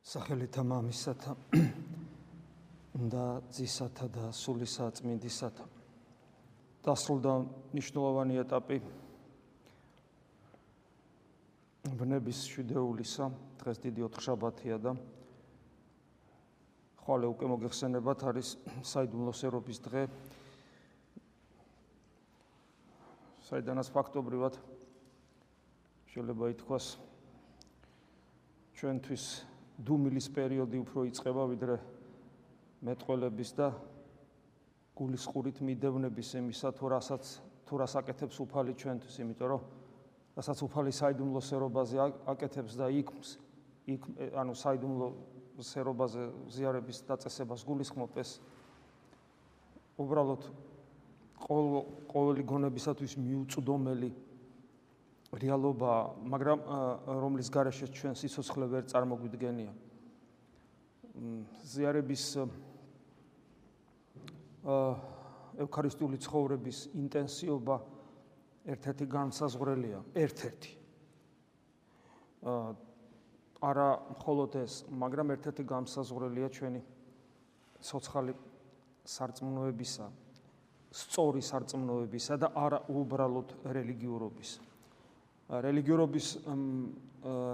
სახელითა მამისათა და ძისათა და სულისა წმინდისათა. დასრულდა ნიშნულოვანი ეტაპი ბნების შვიდეულისა დღეს დიდი ოთხშაბათია და ხოლე უკვე მოგეხსენებათ არის საიდუმლოს ერობის დღე. საიდანაც ფაქტობრივად შეიძლება ითქვას ჩვენთვის დუმილის პერიოდი უფრო იწყება ვიდრე მეტყველების და გულისყურით მიდევნების იმისა თუ რასაც თუ რას აკეთებს უფალი ჩვენთვის იმიტომ რომ რასაც უფალი საიდუმლო სერობაზე აკეთებს და იქ იქ ანუ საიდუმლო სერობაზე ზიარების დაწესებას გულისხმობ ეს უბრალოდ ყოველი გონებისათვის მიუწვდომელი რეალობა, მაგრამ რომლის გარეშე ჩვენ სიცოცხლე ვერ წარმოგვიდგენია. ზიარების ევქარისტიული ცხოვრების ინტენსივობა ერთ-ერთი განსაზღვრელია, ერთ-ერთი. არა მხოლოდ ეს, მაგრამ ერთ-ერთი განსაზღვრელია ჩვენი სოციალური სარწმუნოებისა, სწორი სარწმუნოებისა და არა უბრალოდ რელიგიურობისა. რელიგიურობის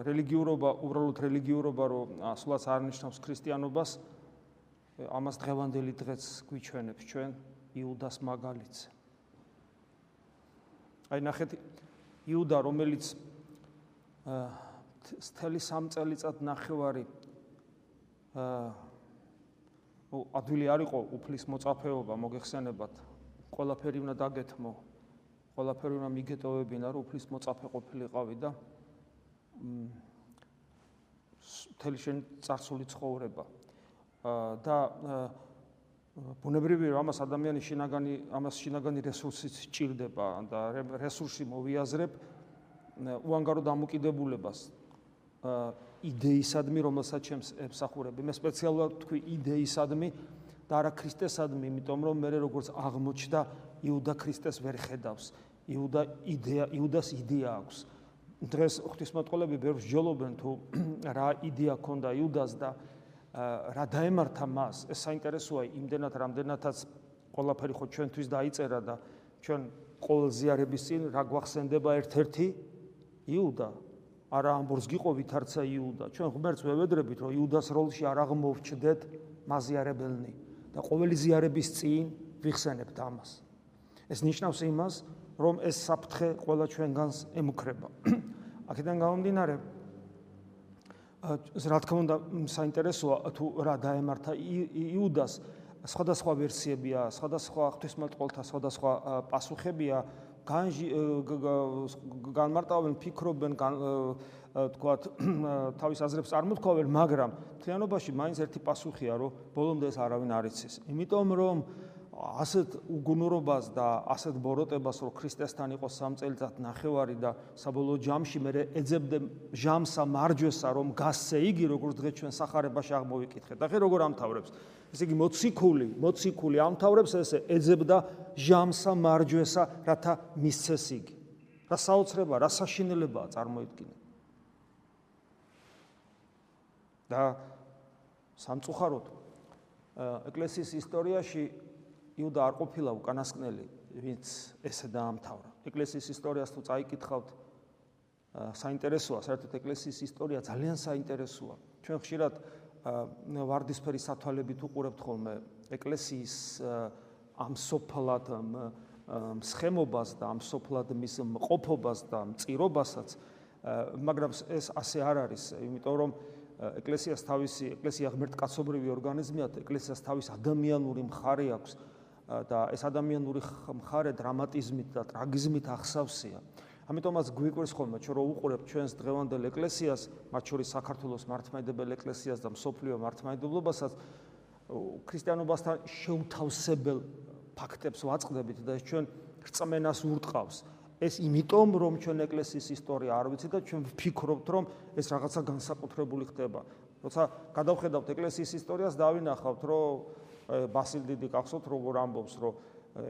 რელიგიურობა უბრალოდ რელიგიურობა რომ სულაც არ ნიშნავს ქრისტიანობას ამას დღევანდელი დღეც გვიჩვენებს ჩვენ იუდას მაგალითს. აი ნახეთ იუდა რომელიც სტელი სამწელიწად ნახევარი ო ადვილი არ იყო უფლის მოწაფეობა მოგეხსენებათ ყველაფერი უნდა დაგეთმო ყველაფერი უნდა მიგეტოვებინა, რომ უფლის მოწაფე ყოფილიყავი და მთელი შენ წარსული ცხოვრება. და ბუნებრივია, რომ ამას ადამიანის შინაგანი, ამას შინაგანი რესურსიც სჭირდება და რესურსი მოვიაზრებ უანგარო დამოკიდებულებას იდეისადმი, რომელსაც ჩემს ემსახურები. მე სპეციალურად თქვი იდეისადმი და არა ქრისტესადმი, იმიტომ რომ მე როგორც აღმოჩნდა იუდა ქრისტეს ვერ ხედავს. იუდა იდეა იუდას იდეა აქვს. დღეს ღვთისმოწყალები ბევრს ჯოლობენ თუ რა იდეა ქონდა იუდას და რა დაემართა მას. ეს საინტერესოა იმდენად რამდენადაც ყველაფერი ხო ჩვენთვის დაიწერა და ჩვენ ყოველ ზიარების წინ რა გვახსენდება ერთ-ერთი? იუდა. არა ამბურს გიყვებით არცა იუდა. ჩვენ ღმერთს ვევედრებით რომ იუდას როლში არ აღმოვჩდეთ მაზიარებელნი და ყოველი ზიარების წინ ვიხსენებთ ამას. ეს ნიშნავს იმას რომ ეს საფრთხე ყველა ჩვენგანს ემუქრება. აქედან გამომდინარე რა თქმა უნდა საინტერესოა თუ რა დაემართა იუდას სხვადასხვა ვერსიებია, სხვადასხვა ღვთისმეტყველთა სხვადასხვა პასუხებია, განჟი განმარტავენ, ფიქრობენ, თქვათ, თავის აზრებს წარმოთქვავენ, მაგრამ თლიანობაში მაინც ერთი პასუხია, რომ ბოლომდე ეს არავინ არ იცის. იმიტომ რომ ასეთ უგუნურობას და ასეთ ბოროტებას, რომ ქრისტესთან იყო სამწელიწად ნახევარი და საბოლოო ჯამში მე ეძებდე ჟამსა მარჯვესა, რომ გასცე იგი, როგორც დღეს ჩვენ сахарებაში აღმოვიკითხეთ. ახლა როგორ ამთავრებს? ესე იგი მოციქული, მოციქული ამთავრებს ესე ეძებდა ჟამსა მარჯვესა, რათა მისცეს იგი. რა საოცრება, რა საშინელებაა წარმოიდგინე. და სამწუხაროდ ეკლესიის ისტორიაში იუდა არ ყოფილა უკანასკნელი, ვინც ესე დაამთავრა. ეკლესიის ისტორიას თუ წაიკითხავთ, საინტერესოა, საერთოდ ეკლესიის ისტორია ძალიან საინტერესოა. ჩვენ ხშირად ვარდისფერი სათვალებით უყურებთ ხოლმე ეკლესიის ამ სოფლად მსხემობას და ამ სოფლად მის მყოფობას და მწირობასაც, მაგრამ ეს ასე არ არის, იმიტომ რომ ეკლესიას თავისი ეკლესია ღმერთკაცობრივი ორგანიზმია, ეკლესიას თავის ადამიანური მხარე აქვს. და ეს ადამიანური მხარე დრამატიზმით და ტრაგიზმით ახსავსია. ამიტომაც გვიკვირს ხოლმე ჩვენ რო უყურებთ ჩვენს დღევანდელ ეკლესიას, მათ შორის საქართველოს მართლმადიდებელ ეკლესიას და მსოფლიო მართლმადიდებლობასაც ქრისტიანობასთან შეუთავსებელ ფაქტებს ვაწყდებით და ეს ჩვენ რწმენას ურტყავს. ეს იმიტომ რომ ჩვენ ეკლესიის ისტორია არ ვიცით და ჩვენ ვფიქრობთ რომ ეს რაღაცა განსაკუთრებული ხდება. როცა გადავხედავთ ეკლესიის ისტორიას დავინახავთ რომ ბასილ დიდი გახსოვთ როგორ ამბობს რომ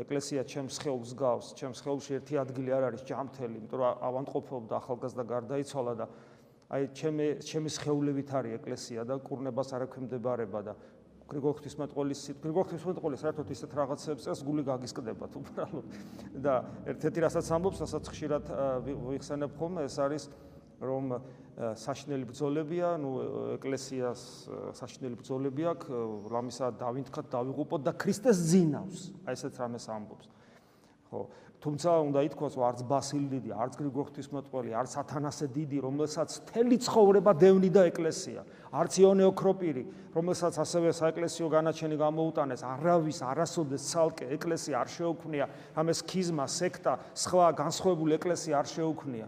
ეკლესია ჩემს ხელს გავს ჩემს ხელში ერთი ადგილი არ არის ჯამთელი იმიტომ რომ ავანტყოფობდა ახალგაზრდა გარდაიცვალა და აი ჩემი ჩემი შეეულებით არის ეკლესია და კურნებას არ ექვემდებარება და გრიგოლ ღვთისმეტყველის გრიგოლ ღვთისმეტყველის საერთოდ ისეთ რაღაცებს წეს გული გაგისკდებათ უბრალოდ. და ერთ-ერთი რასაც ამბობს, რასაც ხშირად ვიხსენებ ხოლმე, ეს არის რომ საშნელი ბრძოლებია, ნუ ეკლესიას საშნელი ბრძოლები აქვს, რამისა დავინთქათ, დავიღუპოთ და ქრისტეს ძინავს. აი ესეც რამეს ამბობს. ხო, თუმცა უნდა ითქვას, რომ არც ბასილი დიდი, არც გრიგოლ ღვთისმეტყველი, არც ათანასე დიდი, რომელსაც თელი ცხოვრება დევნიდა ეკლესია, არც იონე ოქროპირი, რომელსაც ასევე საეკლესიო განაჩენი გამოუტანეს, არავის არასოდეს ცალკე ეკლესია არ შეუქმნია, ამას ქიზმა, სექტა, სხვა განსხვავებული ეკლესია არ შეუქმნია.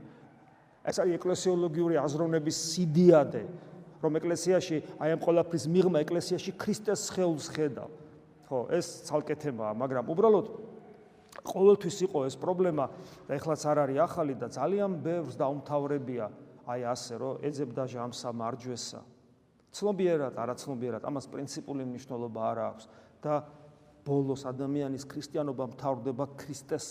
ეს არის ეკლესიოლოგიური აზროვნების სიდიადე, რომ ეკლესიაში აი ამ ყოლაფრის მიღმა ეკლესიაში ქრისტეს ხელს ხედავ. ხო, ეს ცალკე თემაა, მაგრამ უბრალოდ ყოველთვის იყო ეს პრობლემა და ეხლაც არ არის ახალი და ძალიან ბევრს დაუმთავრებია აი ასე რომ ეძებდა ჟამსა მარჯვესა. ცნობიერად, არაცნობიერად, ამას პრინციპული მნიშვნელობა არ აქვს და ბოლოს ადამიანის ქრისტიანობა მთავრდება ქრისტეს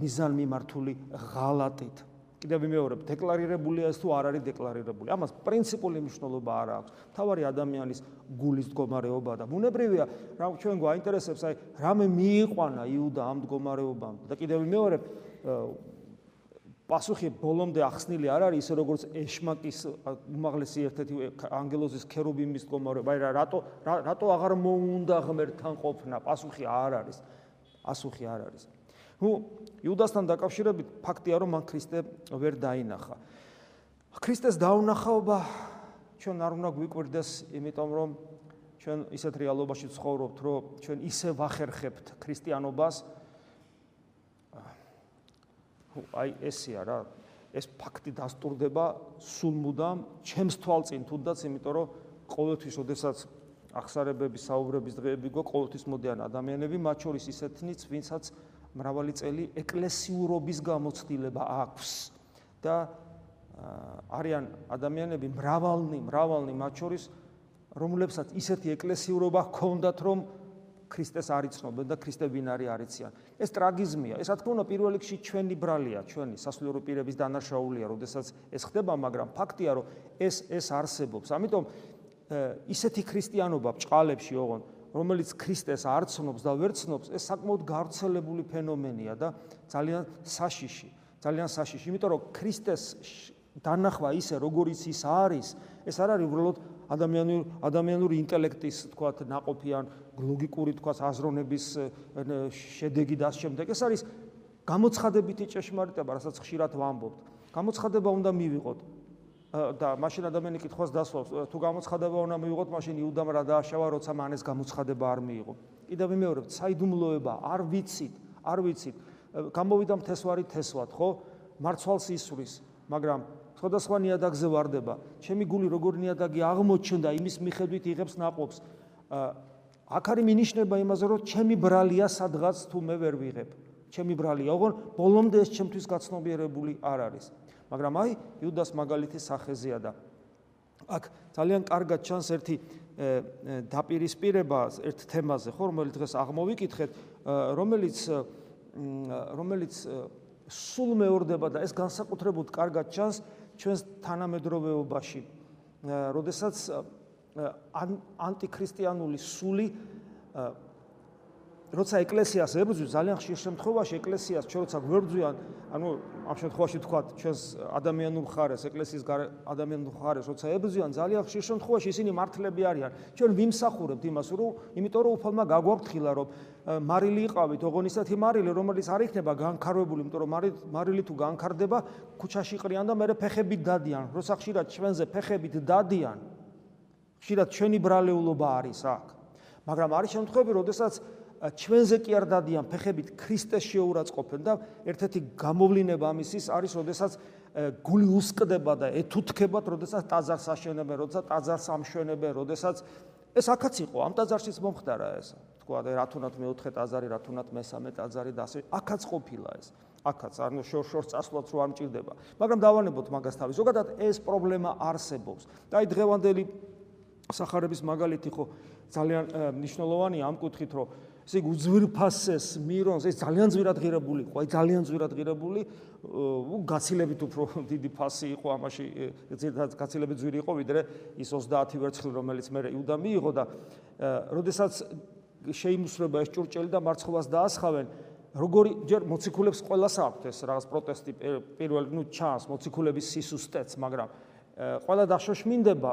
მიზანმიმართული ღალატით. კიდევ ვიმეორებ, დეკლარირებულია ეს თუ არ არის დეკლარირებული. ამას პრინციპული მნიშვნელობა არ აქვს. თავარი ადამიანის გულის მდგომარეობა და ბუნებრივია, რა ჩვენ გვაინტერესებს, აი, რამე მიიყვანა იუდა ამ მდგომარეობამ. და კიდევ ვიმეორებ, პასუხი ბოლომდე ახსნილი არ არის ისე როგორც ეშმაკის უმაღლესი ერთ-ერთი ანგელოზის ქერუბიმის მდგომარეობა. აი, რატო რატო აღარ მოუნდა ღმერთთან ყოფნა? პასუხი არ არის. პასუხი არ არის. ნუ იუდასთან დაკავშირებით ფაქტია რომ მან ქრისტე ვერ დაინახა. ქრისტეს დაუნახაობა ჩვენ არ უნდა გვიკვირდეს, იმიტომ რომ ჩვენ ისეთ რეალობაში ცხოვრობთ, რომ ჩვენ ისე ვახერხებთ ქრისტიანობას. აი ესეა რა, ეს ფაქტი დასტურდება სულ მუდამ ჩემს თვალწინ თუნდაც, იმიტომ რომ ყოველთვის, ოდესაც ახსარებების საუბრების დღეები გო ყოველთვის მოდიან ადამიანები, მათ შორის ისეთნიც, ვინცაც მრავალი წელი ეკლესიურობის გამოცდილება აქვს და არიან ადამიანები მრავალნი, მრავალნი მათ შორის რომლებსაც ისეთი ეკლესიურობა ჰქონდათ, რომ ქრისტეს არიცნობენ და ქრისტე ვინ არის არიციან. ეს ტრაგიზმია. ეს რა თქმა უნდა პირველ რიგში ჩვენი ბრალია, ჩვენი სასულიერო პირების დანაშაულია, როდესაც ეს ხდება, მაგრამ ფაქტია, რომ ეს ეს არსებობს. ამიტომ ისეთი ქრისტიანობა ბჭყალებში ოღონ რომელიც ქრისტეს არ ცნობს და ვერ ცნობს, ეს საკმაოდ გავრცელებული ფენომენია და ძალიან საშიში, ძალიან საშიში, იმიტომ რომ ქრისტეს დანახვა ისე როგორიც ის არის, ეს არ არის უბრალოდ ადამიანური ადამიანური ინტელექტის თქვათ ناقოფი ან ლოგიკური თქვათ აზროვნების შედეგი და ამ შემდეგ. ეს არის გამოცხადებითი ჭეშმარიტება, რასაც ხშირად ვამბობთ. გამოცხადება უნდა მივიღოთ, და მაშინ ადამიანი კითხვას დასვავს თუ გამოცხადება უნდა მიიღოთ მაშინ იუდამ რა დააშავა როცა მან ეს გამოცხადება არ მიიღო. კიდევ მეორებთ საიდუმლოება არ ვიცით არ ვიცით. გამოვიდა მთესვარი თესვად ხო? მარცვალს ისვრის მაგრამ სხვადასხვა ნიადაგზე واردება ჩემი გული როგორ ნიადაგი აღმოჩნდა იმის მიხედვით იღებს ნაყოფს. აქ არის მინიშნება იმაზე რომ ჩემი ბრალია სადღაც თუ მე ვერ ვიღებ. ჩემი ბრალია ოღონ ბოლომდე ეს ჩემთვის გაცნობიერებული არ არის. მაგრამ აი იუდას მაგალითის სახეზეა და აქ ძალიან კარგად ჩანს ერთი დაპირისპირება ერთ თემაზე ხო რომელიც დღეს აღმოვიკითხეთ რომელიც რომელიც სულ მეორდება და ეს განსაკუთრებულად კარგად ჩანს ჩვენს თანამედროვეობაში. როდესაც ანტიქრისტიანული სული როცა ეკლესიას ებრძვის ძალიან ხშირ შემთხვევაში ეკლესიას ჩვენ როცა გვერდზვიან ანუ ამ შემთხვევაში თქვა ჩვენს ადამიანურ ხარეს ეკლესიის ადამიანურ ხარეს როცა ებრძვიან ძალიან ხშირ შემთხვევაში ისინი მართლები არიან. ჩვენ ვიმსახურებთ იმას რომ იმიტომ რომ უფალმა გაგვაფრთხილა რომ მარილი იყავით ოღონისათი მარილი რომელიც არ იქნება განკარვებული იმიტომ რომ მარილი თუ განკარდება ქუჩაში ყრიან და მეორე ფეხებით დადიან. როცა ხშირად ჩვენზე ფეხებით დადიან ხშირად ჩვენი ბრალეულობა არის აქ. მაგრამ არის შემთხვევები როდესაც ჩვენზე კი არ დადიან ფეხებით ქრისტეს შეურაცხყოფენ და ერთ-ერთი გამოვლინება ამისის არის, როდესაც გული უსკდება და ეთუთქებათ, როდესაც ტაძარს აშენებენ, როდესაც ტაძარს ამშვენებენ, როდესაც ეს აქაც იყო, ამ ტაძარშიც მომხდარა ეს. თქვა და რა თუნდაც მეოთხე ტაძარი, რა თუნდაც მესამე ტაძარი და ასე აქაც ყოფილა ეს. აქაც არ ნუ შორ-შორ წასვლაც რო არ მჭირდება. მაგრამ დავანებოთ მაგას თავი. ზოგადად ეს პრობლემა არსებობს. და აი დღევანდელი სახარების მაგალითი ხო ძალიან მნიშვნელოვანია ამ კუთხით, რომ ესე იგი უძვირფასეს მირონს ეს ძალიან ძვირად ღირებული იყო, აი ძალიან ძვირად ღირებული, გაცილებით უფრო დიდი ფასი იყო ამაში, ზედაც გაცილებით ძვირი იყო ვიდრე ის 30 ვერცხლი, რომელიც მე იუდა მიიღო და როდესაც შეიმუსრება ეს ჭურჭელი და მარცხობას დაასხავენ, როგორი ჯერ მოციქულებს ყოველას აქვს ეს რაღაც პროტესტი პირველ ნუ ჩანს მოციქულების სისუსტეც, მაგრამ ყველა დაშოშმინდება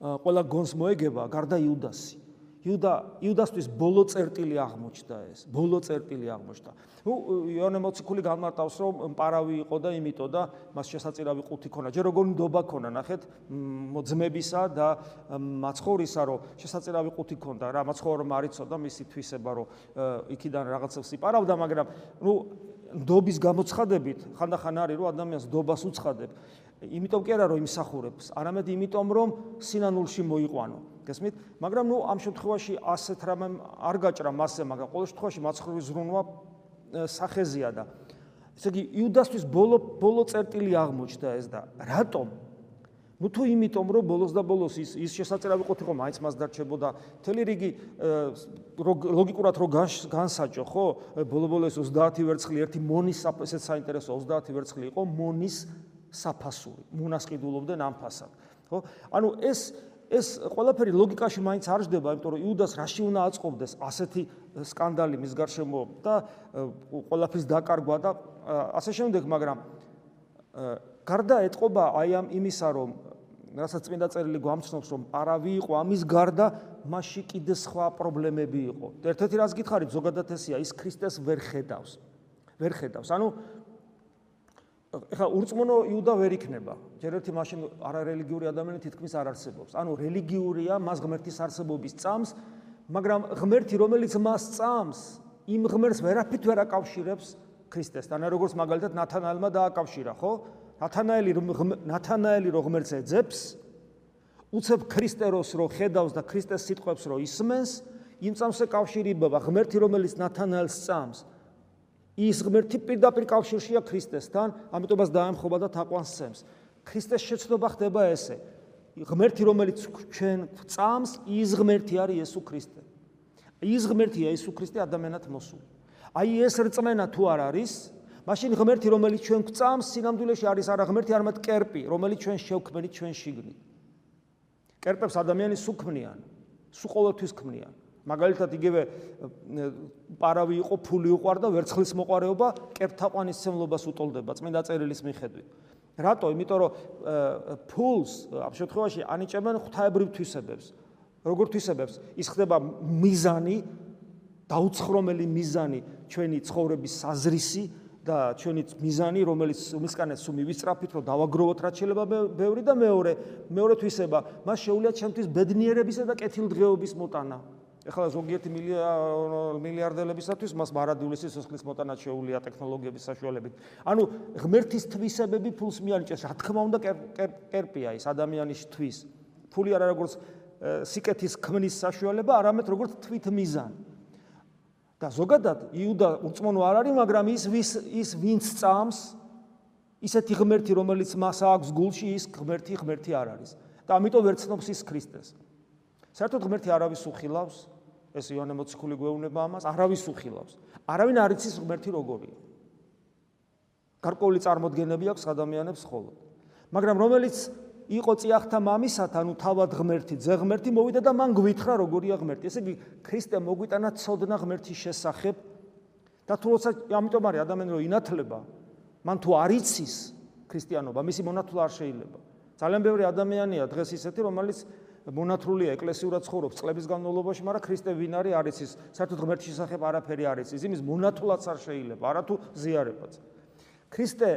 ყველა გონს მოეგება გარდა იუდასი. იუდა იუდასთვის ბოლო წერტილი აღმოჩნდა ეს, ბოლო წერტილი აღმოჩნდა. ნუ იონე მოციქული განმარტავს რომ პარავი იყო და იმიტომ და მას შესაძლებელი ყუთი ქონა. ჯერ როგორ ნდობა ქონა, ნახეთ, ძმებისა და მაცხოვრისა რომ შესაძლებელი ყუთი ქონდა რა, მაცხოვრო მარიცოდა მისი თვისება რომ იქიდან რაღაცებს იპარავდა, მაგრამ ნუ ნდობის გამოცხადებით ხანდახან არის რომ ადამიანს ნდობას უცხადებ. იმიტომ კი არა რომ იმსახურებს, არამედ იმიტომ რომ სინანულში მოიყვანო. გესმით? მაგრამ ნუ ამ შემთხვევაში ასეთ რამე არ გაჭრა მასზე, მაგრამ ყოველ შემთხვევაში მაცხოვრის ზრუნვა სახეზია და ესე იგი იუდასთვის ბოლო ბოლო წერტილი აღმოჩნდა ეს და რატომ? Ну თუ იმიტომ რომ ბოლოს და ბოლოს ის ის შესაძლებელი ყოფილი რომ მაინც მას დარჩებოდა თელი რიგი ლოგიკურად რო განსაჭო ხო ბოლო-ბოლოს 30 ვერცხლი ერთი მონის ესეც საინტერესო 30 ვერცხლი იყო მონის საფასური მონას ყიდულობდნენ ამ ფასად ხო ანუ ეს ეს ყველაფერი ლოგიკაში მაინც არ ჯდება იმიტომ რომ იუდას რაში უნდა აწყობდეს ასეთი სკანდალი მის გარშემო და ყველაფრის დაკარგვა და ასე შემდეგ მაგრამ გარდა ეთყობა აი ამ იმისა რომ რასაც წმინდა წერილი გვამცნობს რომ არავი იყო ამის გარდა მასში კიდე სხვა პრობლემები იყო. ერთ-ერთი რაც გითხარით ზოგადად ესია ის ქრისტეს ვერ ხედავს. ვერ ხედავს. ანუ ეხლა ურწმუნო იუდა ვერ იქნება. ჯერ ერთი მაშინ არარელიგიური ადამიანი თითქმის არ არსებობს. ანუ რელიგიურია მას ღმერთის არსებობის წამს, მაგრამ ღმერთი რომელიც მას წამს, იმ ღმერთს ვერაფრით ვერ აკავშირებს ქრისტესთან. ანუ როგორც მაგალითად ნათანაელმა დააკავშირა, ხო? ნათანაელი ნათანაელი რო ღმერთს ეძებს უცებ ქრისტეროს რო ხედავს და ქრისტეს სიტყვებს რო ისმენს იმ წამსე კავშირიბება ღმერთი რომელიც ნათანაელს წამს ის ღმერთი პირდაპირ კავშირშია ქრისტესთან ამიტომაც დაემხობა და თაყვანს სცემს. ქრისტეს შეცდობა ხდება ესე. ღმერთი რომელიც ჩვენ წამს ის ღმერთი არის იესო ქრისტე. ის ღმერთია იესო ქრისტე ადამიანად მოსული. აი ეს რწმენა თუ არ არის მაშინ ღმერთი რომელიც ჩვენ გვწამს სინამდვილეში არის არა ღმერთი არამედ კერპი რომელიც ჩვენ შევქმნით ჩვენ შიგნით. კერპებს ადამიანი სუქმნიან სუ ყოველთვის ქმნიან. მაგალითად იგივე პარავი იყო ფული უყარდა ვერცხლის მოყარეობა კერპთაყვანის სემლობას უტოლდება წმინდა წერილის მიხედვით. რატო? იმიტომ რომ ფულს ამ შემთხვევაში ანიჭებენ ღვთაებრივ თვისებებს. როგორ თვისებებს? ის ხდება მიზანი დაუცხრომელი მიზანი ჩვენი ცხოვრების საზრისი და ჩვენი მიზანი, რომელიც უმისკანეს სულ მივისწრაფით, რომ დავაგროვოთ რაც შეიძლება ბევრი და მეორე, მეორე თვისება, მას შეუძლია ჩემთვის ბედნიერებისა და კეთილდღეობის მოტანა. ეხლა ზოგიერთი მილიარდელებისათვის მას მარადული სიცოცხლის მოტანა შეუძლია ტექნოლოგიების საშუალებით. ანუ ღმერთის თვისებები ფულს მიანიჭებს, რა თქმა უნდა, კერპია ის ადამიანის თვის. ფული არა როგორც სიკეთის ქმნის საშუალება, არამედ როგორც თვით მიზანი. და ზოგადად იუდა უწმონო არ არის, მაგრამ ის ვის ის ვინც წამს ისეთი ღმერთი, რომელიც მას აქვს გულში, ის ღმერთი ღმერთი არ არის. და ამიტომ ვერ ცნობს ის ქრისტეს. საერთოდ ღმერთი არავის უხილავს, ეს იონე მოციქული გვეუბნება ამას, არავის უხილავს. არავინ არ იცის ღმერთი როგორია. გარკვეული წარმოდგენები აქვს ადამიანებს ხოლმე. მაგრამ რომელიც იყო წიახთა მამისათ, ანუ თავად ღმერთი, ძე ღმერთი მოვიდა და მან გვითხრა როგორია ღმერთი. ესე იგი, ქრისტე მოგვიტანა ცოდნა ღმერთის შესახებ და თუ როცა ამიტომ არის ადამიანი რომ ინათლება, მან თუ არ იცის ქრისტიანობა, მისი მონათულა არ შეიძლება. ძალიან ბევრი ადამიანია დღეს ისეთი, რომელიც მონათრულია ეკლესიურად ცხოვრობს წლების განმავლობაში, მაგრამ ქრისტე ვინ არის არ იცის. საერთოდ ღმერთის შესახებ არაფერი არ იცის. იმის მონათულაც არ შეიძლება, არათუ ზიარებაც. ქრისტე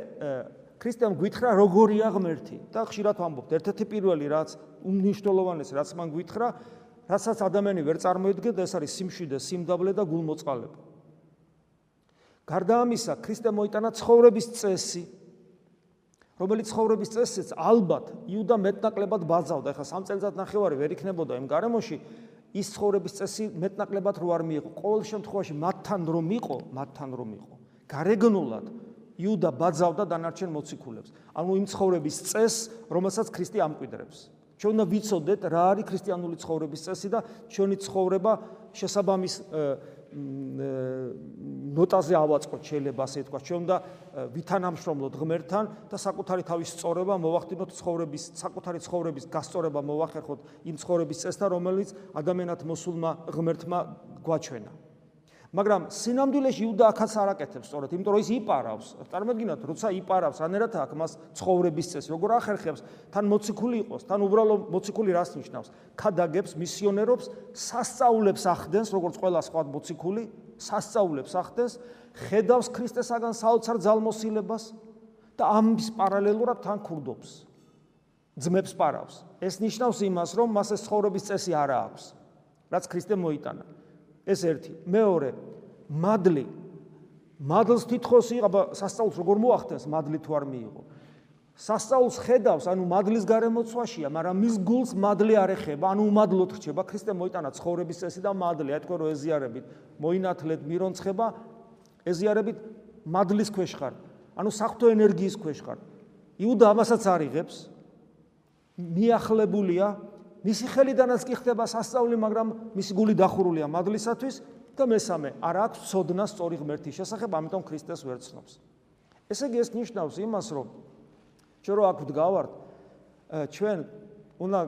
ქრისტემ გვითხრა როგორია ღმერთი და ხშირად ვამბობთ ერთ-ერთი პირველი რაც უნიშნულოვანესი რაც მან გვითხრა რასაც ადამიანი ვერ წარმოიდგენდა ეს არის სიმშვიდე სიმდაბლე და გულმოწყალება. გარდა ამისა ქრისტემ მოიტანა ცხოვრების წესი რომელიც ცხოვრების წესიც ალბათ იუდა მეტნაკლებად ბაძავდა. ეხლა სამ წელიწად ნახევარი ვერ იქნებოდა იმ გარემოში ის ცხოვრების წესი მეტნაკლებად რო არ მიიღო ყოველ შემთხვევაში მათთან რომ იყო მათთან რომ იყო გარეგნულად იუდა ბაძავდა დანარჩენ მოციქულებს. ანუ იმ ცხოვრების წეს, რომელსაც ქრისტე ამკვიდრებს. ჩვენ უნდა ვიცოდეთ რა არის ქრისტიანული ცხოვრების წესი და ჩვენი ცხოვრება შესაბამის ნოტაზე ავაწყოთ შეიძლება ასე თქვა. ჩვენ უნდა ვითანამშრომლოთ ღმერთთან და საკუთარი თავის სწორება მოვახდინოთ ცხოვრების, საკუთარი ცხოვრების გასწორება მოვახერხოთ იმ ცხოვრების წესთან, რომელიც ადამიანად მოსულმა ღმერთმა გვაჩვენა. მაგრამ სინამდვილეში იუდა ახაც არ აკეთებს სწორად, იმიტომ რომ ის იპარავს. წარმოგიდგენთ, როცა იპარავს, ანერათ აქ მას ცხოვრების წესი, როგორ ახერხებს, თან მოციქული იყოს, თან უბრალო მოციქული რას ნიშნავს? ქადაგებს, მისიონერობს, სასწაულებს ახდენს, როგორც ყველა სხვა მოციქული, სასწაულებს ახდენს, ხედავს ქრისტესაგან საოცარ ძალმოსილებას და ამის პარალელურად თან ქურდობს. ძმებს პარავს. ეს ნიშნავს იმას, რომ მას ეს ცხოვრების წესი არ აქვს, რაც ქრისტე მოიტანა. ეს ერთი. მეორე, მადლი. მადლს თითქოს აბა სასწაულს როგორ მოახდენს, მადლი თუ არ მიიღო. სასწაულს ხედავს, ანუ მადლის გარემოცვაშია, მაგრამ მის გულს მადლი არ ეხება, ანუ უმადლოდ რჩება. ქრისტე მოიტანა ცხოვრების წესი და მადლი, აი თქვენ რო ეზიარებით, მოინათლეთ მირონცხება, ეზიარებით მადლის ქვეშ ხარ. ანუ საფრთხო ენერგიის ქვეშ ხარ. იუდა ამასაც არიღებს. მიახლებულია მისი ხელიდანაც კი ხდება სასწაული, მაგრამ მისი გული დახურულია მადლისათვის და მესამე, არ აქვს ცოდნა სწორი ღმერთის შესახებ, ამიტომ ქრისტეს ვერ ცნობს. ესე იგი ეს ნიშნავს იმას, რომ ჩვენ რო აქ ვდგავართ, ჩვენ უნდა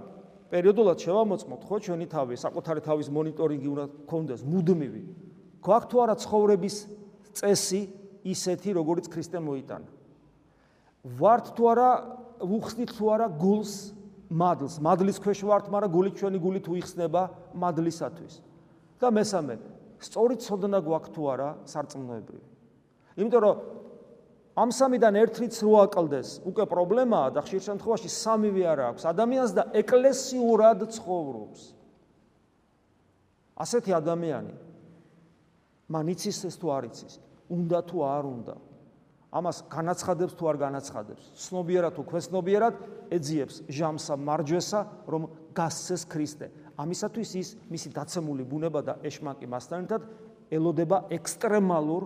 პერიოდულად შევამოწმოთ ხო ჩვენი თავი, საკუთარი თავის მონიტორინგი უნდა გქონდეს მუდმივი. გვაქვს თუ არა ცხოვრების წესი ისეთი, როგორიც ქრისტე მოიტანა. ვართ თუ არა, ვუხსნით თუ არა გულს მადლს, მადლის ქვეშ ვართ, მაგრამ გული ჩვენი გული თუ იხსნება მადლისათვის. და მესამე, სწორი ცოდნა გვაქვს თუ არა სარწმუნოებრივი. იმიტომ რომ ამ სამიდან ერთ რიც რო აკლდეს, უკვე პრობლემაა და ხშირ შემთხვევაში სამივე არ აქვს. ადამიანს და ეკლესიურად ცხოვრობს. ასეთი ადამიანი მან იცის ეს თუ არ იცის, უნდა თუ არ უნდა. ამას განაცხადებს თუ არ განაცხადებს. ცნობიერად თუ ქვესნობიერად ეძიებს ჟამსა მარჯვესა, რომ გასცეს ქრისტე. ამისათვის ის მისი დაცემული ბუნება და ეშმაკი მასთან ერთად ელოდება ექსტრემალურ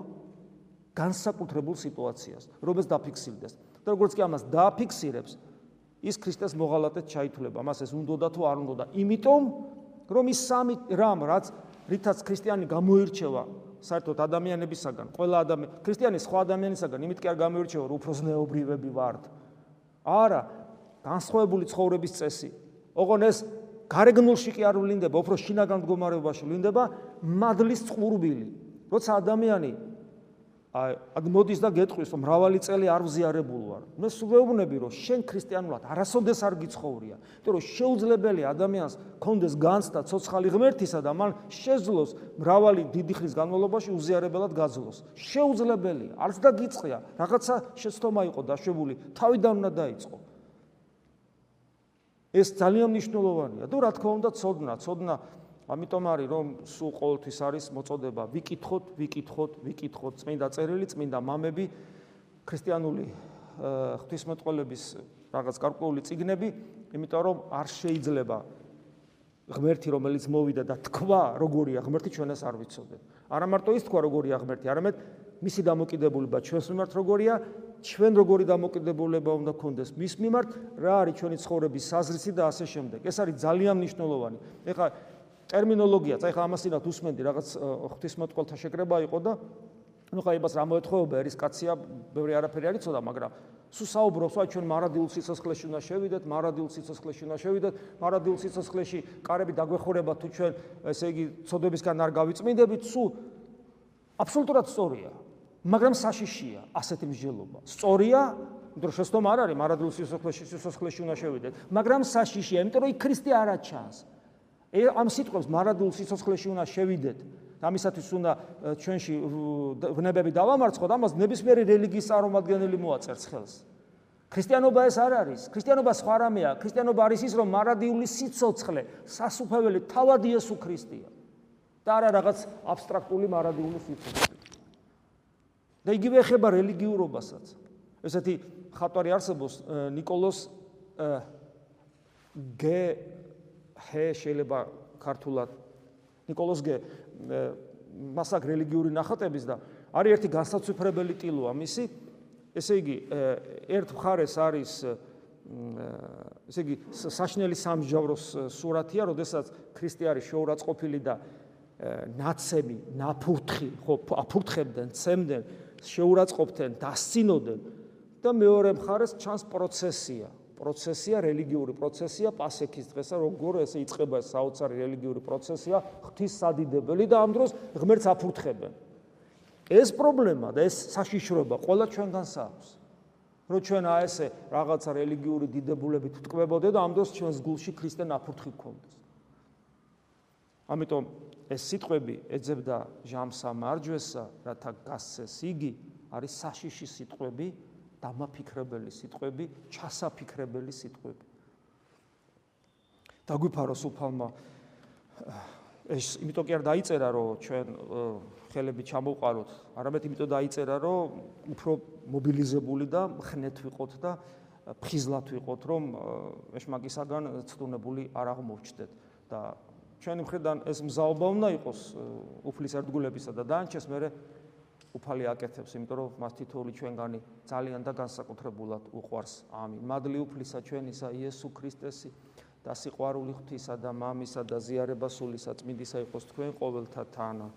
განსაკუთრებულ სიტუაციას, რომელიც დაფიქსირდეს. და როგორც კი ამას დააფიქსირებს, ის ქრისტეს მოღალატედ ჩაითვლება. მას ეს უნდა და თუ არ უნდა და იმიტომ რომ ის სამი რამ რაც რითაც ქრისტიანი გამოირჩევა საერთოდ ადამიანებისაგან, ყველა ადამიანი, ქრისტიანი სხვა ადამიანისაგან, იმით კი არ გამოირჩევა, რომ უფრო ზნეობრივები ვართ. არა, განსხვავებული ცხოვრების წესი. ოღონ ეს გარეგნულში კი არ ვლინდება, უფრო შინაგან მდგომარეობაში ვლინდება მადლის წყურბილი. როცა ადამიანი აი აქ მოდის და გეტყვის რომ მრავალი წელი არ ვზიარებულ ვარ. მე სულეუბნები რომ შენ ქრისტიანულად არასოდეს არ გიცხოვრია. იმიტომ რომ შეუძლებელი ადამიანს კონდეს განცდა ცოცხალი ღმერთისა და მან შეძლოს მრავალი დიდი ხნის განმავლობაში უზიარებელად გაძლოს. შეუძლებელია. არც და გიწყია. რაღაცა შეცდომა იყო დაშვებული, თავიდან უნდა დაიწყო. ეს ძალიან მნიშვნელოვანია. თუ რა თქმა უნდა ცოდნა, ცოდნა ამიტომ არის რომ სულ ყოველთვის არის მოწოდება ვიკითხოთ, ვიკითხოთ, ვიკითხოთ წმინდა წერილი, წმინდა მამები, ქრისტიანული ღვთისმეტყველების რაღაც გარკვეული წიგნები, იმიტომ რომ არ შეიძლება ღმერთი რომელიც მოვიდა და თქვა როგორია ღმერთი ჩვენას არ ვიცოდეთ. არა მარტო ის თქვა როგორია ღმერთი, არამედ მისი დამოკიდებულება ჩვენს მიმართ როგორია, ჩვენ როგორი დამოკიდებულება უნდა გქონდეს მის მიმართ, რა არის ჩვენი ცხოვრების საზრისი და ასე შემდეგ. ეს არის ძალიან მნიშვნელოვანი. ეხლა ტერმინოლოგიაც, აი ხა ამასინათ უსმენდი რაღაც ღვთისმოწყალთა შეკრება იყო და ну ხა იმას რა მოეთხოვება ერის კაცია, ბევრი არაფერი არ იცოდა, მაგრამ სუ საუბრობს, აი ჩვენ მარადილ სიცოცხლეში უნდა შევიდეთ, მარადილ სიცოცხლეში უნდა შევიდეთ, მარადილ სიცოცხლეში კარები დაგვეხურება თუ ჩვენ ესე იგი ცოდებისგან არ გავიწმინდებით, სუ აბსოლუტურად სწორია, მაგრამ საშიშია ასეთი მსჯელობა. სწორია, იმიტომ რომ შეცდომა არ არის მარადილ სიცოცხლეში სიცოცხლეში უნდა შევიდეთ, მაგრამ საშიშია, იმიტომ რომ იქ ქრისტე არ აჩანს. ამ სიტყვებს მარადულ სიცოცხლეში უნდა შევიდეთ. ამისათვის უნდა ჩვენში ვნებები დავამარცხოთ, ამას ნებისმიერი რელიგიის წარმომადგენელი მოაწერს ხელს. ქრისტიანობა ეს არ არის. ქრისტიანობა სხვა რამეა. ქრისტიანობა არის ის, რომ მარადიული სიცოცხლე, სასუფეველი თავად იესო ქრისტეა. და არა რაღაც აბსტრაქტული მარადიული სიცოცხლე. და იგივე ეხება რელიგიურობასაც. ესეთი ხატვარი არსებობს ნიკოლოს გე ჰე შეიძლება ქართულად. نيكოლოზ გე მას აქ რელიგიური ნახატების და არის ერთი განსაცვიფრებელი ტილოა მისი ესე იგი ერთ მხარეს არის ესე იგი საშნელი სამსჯავროს სურათია, როდესაც ქრისტე არის შეურაცხყოფილი და ნაცემი, ნაფურთხი, ხო, აფურთხებდნენ, ცემდნენ, შეურაცხყოფდნენ, დასცინოდნენ და მეორე მხარეს ჩანს პროცესია, პროცესია, რელიგიური პროცესია პასექის დღესა, როგორ ესე იწყება საოცარი რელიგიური პროცესია, ღვთის სადიდებელი და ამ დროს ღმერთს აფურთხებენ. ეს პრობლემა და ეს საშიშროება ყველა ჩვენგანს აქვს. რომ ჩვენ აი ესე რაღაცა რელიგიური დიდებულებით თკბებოდე და ამ დროს ჩვენს გულში ქრისტე ნაფურთხი გქონდეს. ამიტომ ეს სიტყვები ეძებდა ჟამსა მარჯვესა, რათა გასცეს იგი, არის საშიში სიტყვები, დამაფიქრებელი სიტყვები, ჩასაფიქრებელი სიტყვები. დაგვიფაროს უფალმა ეს იმიტომ კი არ დაიწერა რომ ჩვენ ხელები ჩამოვყაროთ, არამედ იმიტომ დაიწერა რომ უფრო მობილიზებული და ხნეთ ვიყოთ და ფხიზლად ვიყოთ, რომ ეშმაკისაგან ცდუნებული არ აღმოჩნდეთ და ჩვენი მხრიდან ეს მზაობა უნდა იყოს უფლის ერთგულებისა და დანჩეს მე უფალი აკეთებს, იმიტომ რომ მას თითოეული ჩვენგანი ძალიან და განსაკუთრებულად უყვარს. ამინ. მადლი უფლისა ჩვენისა იესო ქრისტესი და სიყვარული ღვთისა და მამისა და ზიარება სულისა წმინდისა იყოს თქვენ ყოველთა თანა.